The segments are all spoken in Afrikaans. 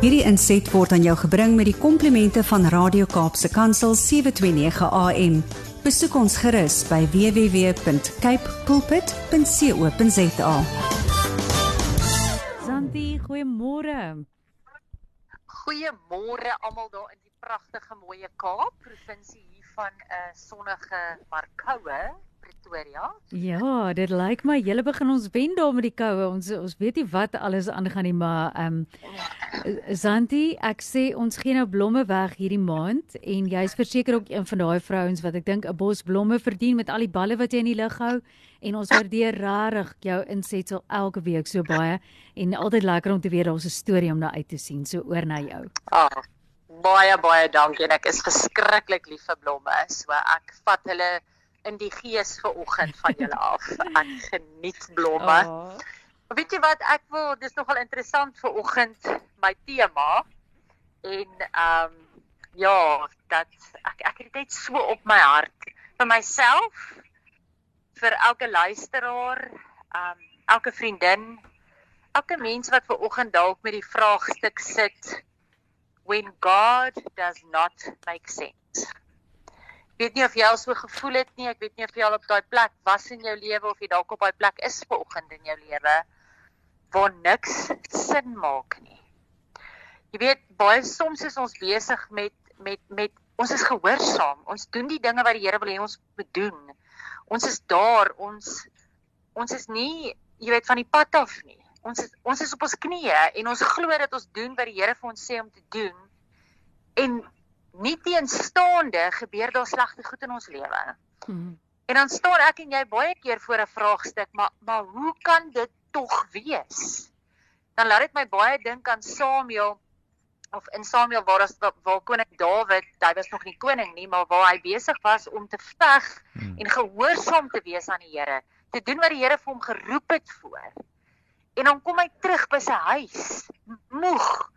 Hierdie inset word aan jou gebring met die komplimente van Radio Kaapse Kansel 729 AM. Besoek ons gerus by www.cape pulpit.co.za. Santi, goeiemôre. Goeiemôre almal daar in die pragtige mooie Kaap, provinsie hier van 'n uh, sonnige maar koue Pretoria. Ja, dit lyk my julle begin ons wen daar met die koue. Ons ons weet nie wat alles aangaan nie, maar ehm um, Santi, ek sê ons gee nou blomme weg hierdie maand en jy's verseker ook een van daai vrouens wat ek dink 'n bos blomme verdien met al die balle wat jy in die lug hou en ons waardeer regtig jou insetsel elke week so baie en altyd lekker om te weet daar's 'n storie om na uit te sien. So oor na jou. Ah. Baie baie dankie en ek is verskriklik lief vir blomme. So ek vat hulle in die gees ver oggend van julle af. Ek geniet blomme. Oh. Weet jy wat ek wil dis nogal interessant vir oggend my tema en ehm um, ja, dat ek ek het dit so op my hart vir myself vir elke luisteraar, ehm um, elke vriendin, elke mens wat ver oggend dalk met die vraagstuk sit when God does not make sense weet nie of jy al so gevoel het nie. Ek weet nie of jy al op daai plek was in jou lewe of jy dalk op daai plek is vanoggend in jou lewe waar niks sin maak nie. Jy weet baie soms is ons besig met met met ons is gehoorsaam. Ons doen die dinge wat die Here wil hê ons moet doen. Ons is daar, ons ons is nie jy weet van die pad af nie. Ons is ons is op ons knieë en ons glo dat ons doen wat die Here vir ons sê om te doen. En nie teenstaande gebeur daar slegte goed in ons lewe. Hmm. En dan staan ek en jy baie keer voor 'n vraagstuk, maar maar hoe kan dit tog wees? Dan laat dit my baie dink aan Samuel of in Samuel waar as waar koning Dawid, hy was nog nie koning nie, maar waar hy besig was om te veg hmm. en gehoorsaam te wees aan die Here, te doen wat die Here vir hom geroep het voor. En dan kom hy terug by sy huis, moeg,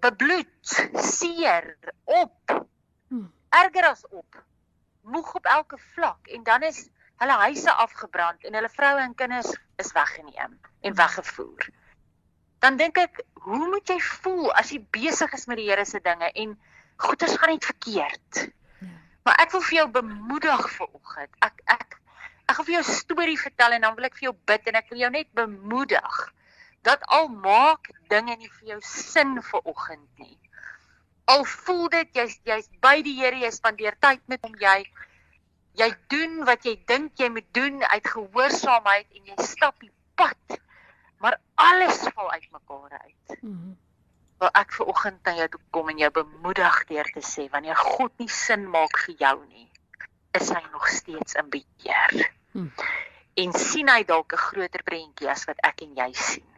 bebloed, seer, op. Hmm. Erger as op. Moeg op elke vlak en dan is hulle huise afgebrand en hulle vroue en kinders is weggeneem en hmm. weggevoer. Dan dink ek, hoe moet jy voel as jy besig is met die Here se dinge en goeders gaan net verkeerd? Ja. Maar ek wil vir jou bemoedig vanoggend. Ek ek ek gaan vir jou 'n storie vertel en dan wil ek vir jou bid en ek wil jou net bemoedig dat al maak dinge nie vir jou sin vir oggend nie. Al voel dit jy's jy's by die Here, jy spandeer tyd met hom, jy jy doen wat jy dink jy moet doen uit gehoorsaamheid en jy stap die pad. Maar alles val uitmekaar uit. Mm -hmm. Wil ek vir oggend aan jou toe kom en jou bemoedig deur te sê wanneer God nie sin maak vir jou nie, is hy nog steeds in beheer. Mm. En sien hy dalk 'n groter prentjie as wat ek en jy sien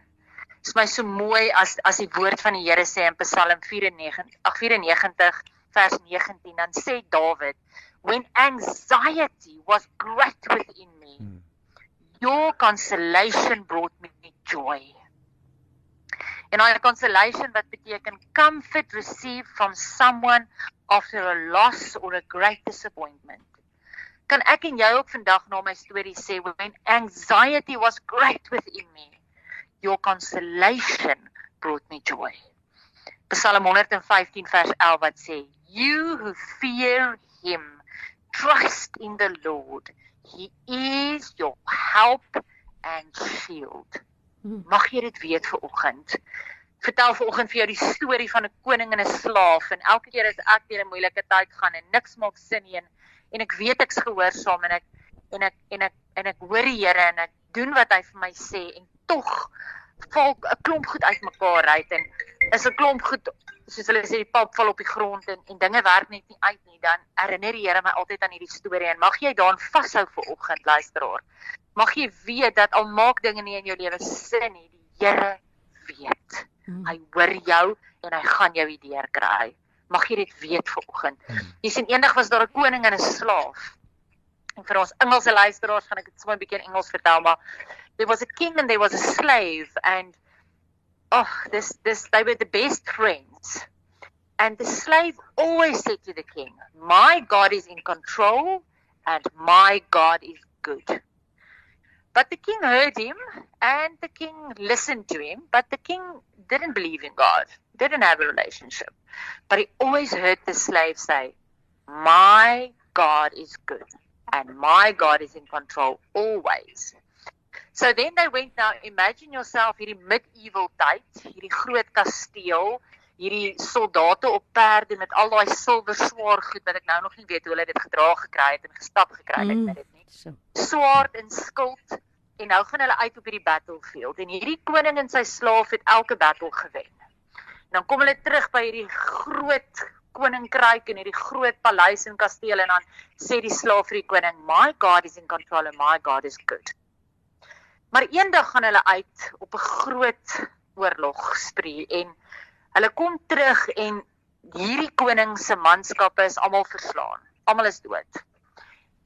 is my so mooi as as die woord van die Here sê in Psalm 94 ag 94 vers 19 dan sê Dawid when anxiety was great within me hmm. your consolation brought me joy en our consolation wat beteken comfort received from someone after a loss or a great disappointment kan ek en jy ook vandag na my storie sê when anxiety was great within me your consolation brought me joy. Psalm 115 vers 11 wat sê, "You who fear him, trust in the Lord. He is your help and shield." Hmm. Mag jy dit weet vir oggend. Vertel vir oggend vir jou die storie van 'n koning en 'n slaaf en elke keer as ek deur 'n moeilike tyd gaan en niks maak sin nie en, en ek weet ek's gehoorsaam en ek en ek en ek en ek hoor die Here en ek doen wat hy vir my sê en tog val 'n klomp goed uitmekaar uit en is 'n klomp goed soos hulle sê die pap val op die grond en en dinge werk net nie uit nie. Dan herinner die Here my altyd aan hierdie storie en mag jy daaraan vashou vir oggend luisteraar. Mag jy weet dat al maak dinge nie in jou lewe sin nie die Here weet. Hmm. hy hoor jou en hy gaan jou idee kry. Mag jy dit weet vir oggend. Hmm. jy sien eendag was daar 'n koning en 'n slaaf. En vir ons Engelse luisteraars gaan ek dit sommer 'n bietjie in Engels vertel maar there was a king and there was a slave and oh this this they were the best friends and the slave always said to the king my god is in control and my god is good But the king heard him and the king listened to him, but the king didn't believe in God, didn't have a relationship. But he always heard the slave say, My God is good and my God is in control always. So then they went now imagine yourself hierdie medieval tyd, hierdie groot kasteel, hierdie soldate op perde met al daai silwer swaar goed wat ek nou nog nie weet hoe hulle dit gedra gekry het en gestap gekry het met dit nie. So. Swaard en skild en nou gaan hulle uit op hierdie battlefield en hierdie koning en sy slaaf het elke battle gewen. En dan kom hulle terug by hierdie groot koninkryk en hierdie groot paleis en kasteel en dan sê die slaaf vir die koning, "My God is in control and my God is good." Maar eendag gaan hulle uit op 'n groot oorlog spree en Hulle kom terug en hierdie koning se manskappe is almal verslaan. Almal is dood.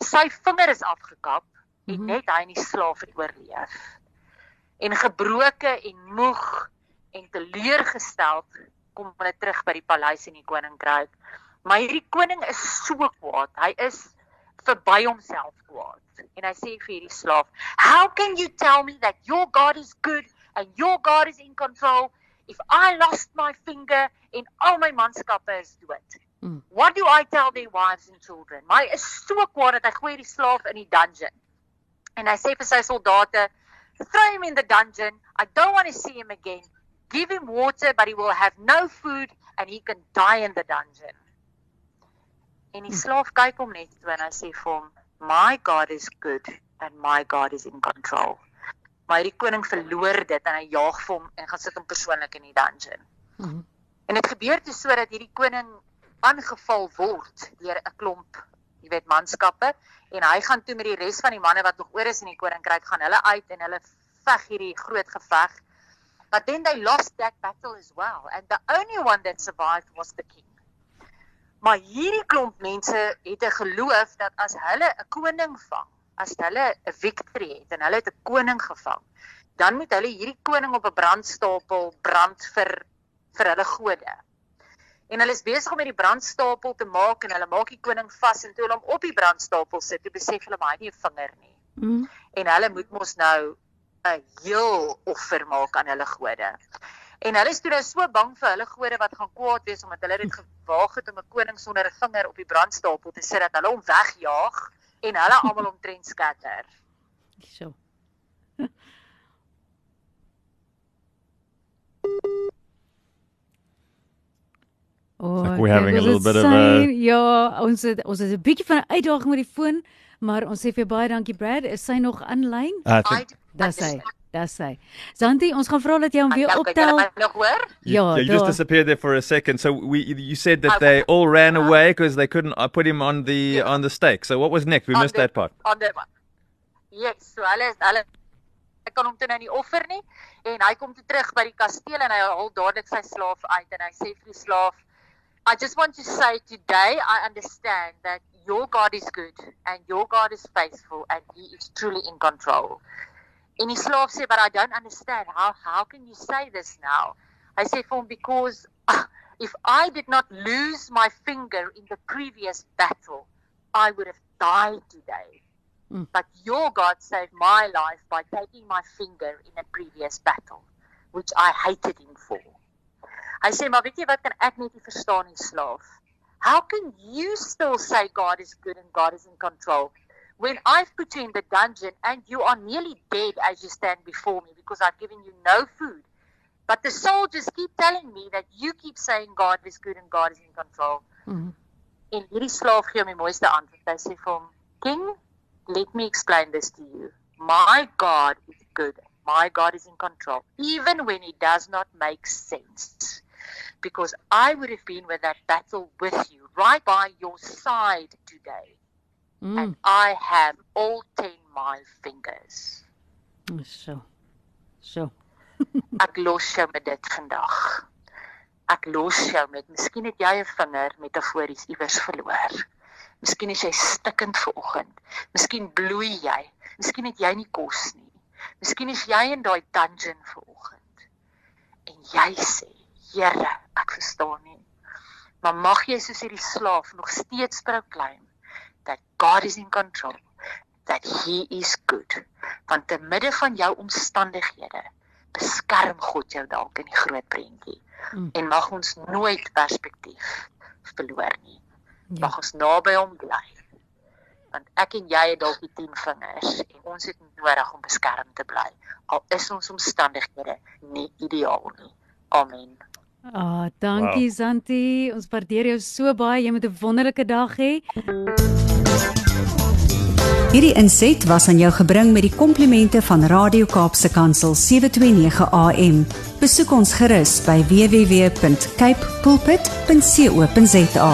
Sy vinger is afgekap en mhm. net hy en die slaaf het oorleef. En gebroke en moeg en teleurgesteld kom hulle terug by die paleis in die koninkryk. Maar hierdie koning is so kwaad. Hy is verby homself kwaad. En hy sê vir hierdie slaaf, "How can you tell me that your God is good and your God is in control if I lost my finger en al my manskappe is dood. Mm. What do I tell their wives and children? My is so kwaad dat hy gooi die slaaf in die dungeon. En hy sê vir sy soldate, throw him in the dungeon. I don't want to see him again. Give him water but he will have no food and he can die in the dungeon. En die mm. slaaf kyk hom net toe en hy sê vir hom, "My God is good and my God is in control." maar hierdie koning verloor dit en hy jaag vir hom en gaan sit hom persoonlik in die dungeon. Mm -hmm. En dit gebeur toe sodat hierdie koning aangeval word deur 'n klomp, jy weet, manskappe en hy gaan toe met die res van die manne wat nog oor is in die koninkryk gaan hulle uit en hulle veg hierdie groot geveg. But then they lost that battle as well and the only one that survived was the king. Maar hierdie klomp mense het 'n geloof dat as hulle 'n koning vang as hulle 'n victory het en hulle het 'n koning gevang, dan moet hulle hierdie koning op 'n brandstapel brand vir vir hulle gode. En hulle is besig om met die brandstapel te maak en hulle maak die koning vas en toe hulle hom op die brandstapel sit, toe besef hulle maar hy het nie 'n vinger nie. Mm. En hulle moet mos nou 'n heel offer maak aan hulle gode. En hulle is toe nou so bang vir hulle gode wat gaan kwaad wees omdat hulle dit gewaag het om 'n koning sonder 'n vinger op die brandstapel te sit dat hulle hom wegjaag en hulle almal omtrent skatter. So. Oh, like we're having a little bit of a Ja, ons het ons het 'n bietjie van 'n uitdaging met die foon, maar ons sê vir baie dankie Brad. Is sy nog aanlyn? Dis sy. Dis hy. Zanti, ons gaan vra dat jy hom weer optel. Ja, you, you just disappeared there for a second. So we you said that they all ran away because they couldn't I uh, put him on the yeah. on the stake. So what was next? We on missed the, that part. On the Yes, so hulle hulle ek kan hom toe nou nie offer nie en hy kom toe terug by die kasteel en hy haal dadelik sy slaaf uit en hy sê vir die slaaf I just want to say today I understand that your God is good and your God is faithful and he is truly in control. En die slaaf sê, "But I don't understand. How how can you say this now?" I sê vir hom, "Because uh, if I did not lose my finger in the previous battle, I would have died today. Mm. But your God saved my life by taking my finger in a previous battle, which I hated him for." Hy sê, "Maar weet jy wat kan ek net nie verstaan nie, slaaf? How can you still say God is good and God is in control?" When I've put you in the dungeon and you are nearly dead as you stand before me because I've given you no food. But the soldiers keep telling me that you keep saying God is good and God is in control. Mm-hmm. En hierdie slaaf gee hom die mooiste antwoord. Hy sê vir hom: "King, let me explain this to you. My God is good. My God is in control, even when it does not make sense. Because I would have been with that battle with you, right by your side today." Mm. And I have all 10 my fingers. So. So. ek los jou met dit vandag. Ek los jou met miskien het jy 'n vinger metafories iewers verloor. Miskien is jy stikkend vanoggend. Miskien bloei jy. Miskien het jy nie kos nie. Miskien is jy in daai dungeon vanoggend. En jy sê, Here, ek verstaan nie. Maar mag jy soos hierdie slaaf nog steeds proklaim that God is in control that he is good. Want te midde van jou omstandighede beskerm God jou dalk in die groot prentjie. Mm. En mag ons nooit perspektief verloor nie. Ja. Mag ons naby hom bly. Want ek en jy het dalk die 10 vingers en ons het nodig om beskerm te bly. Al is ons omstandighede nie ideaal nie. Amen. Ah, oh, dankie wow. Santi. Ons waardeer jou so baie. Jy moet 'n wonderlike dag hê. Hierdie inset was aan jou gebring met die komplimente van Radio Kaapse Kansel 729 AM. Besoek ons gerus by www.cape pulpit.co.za.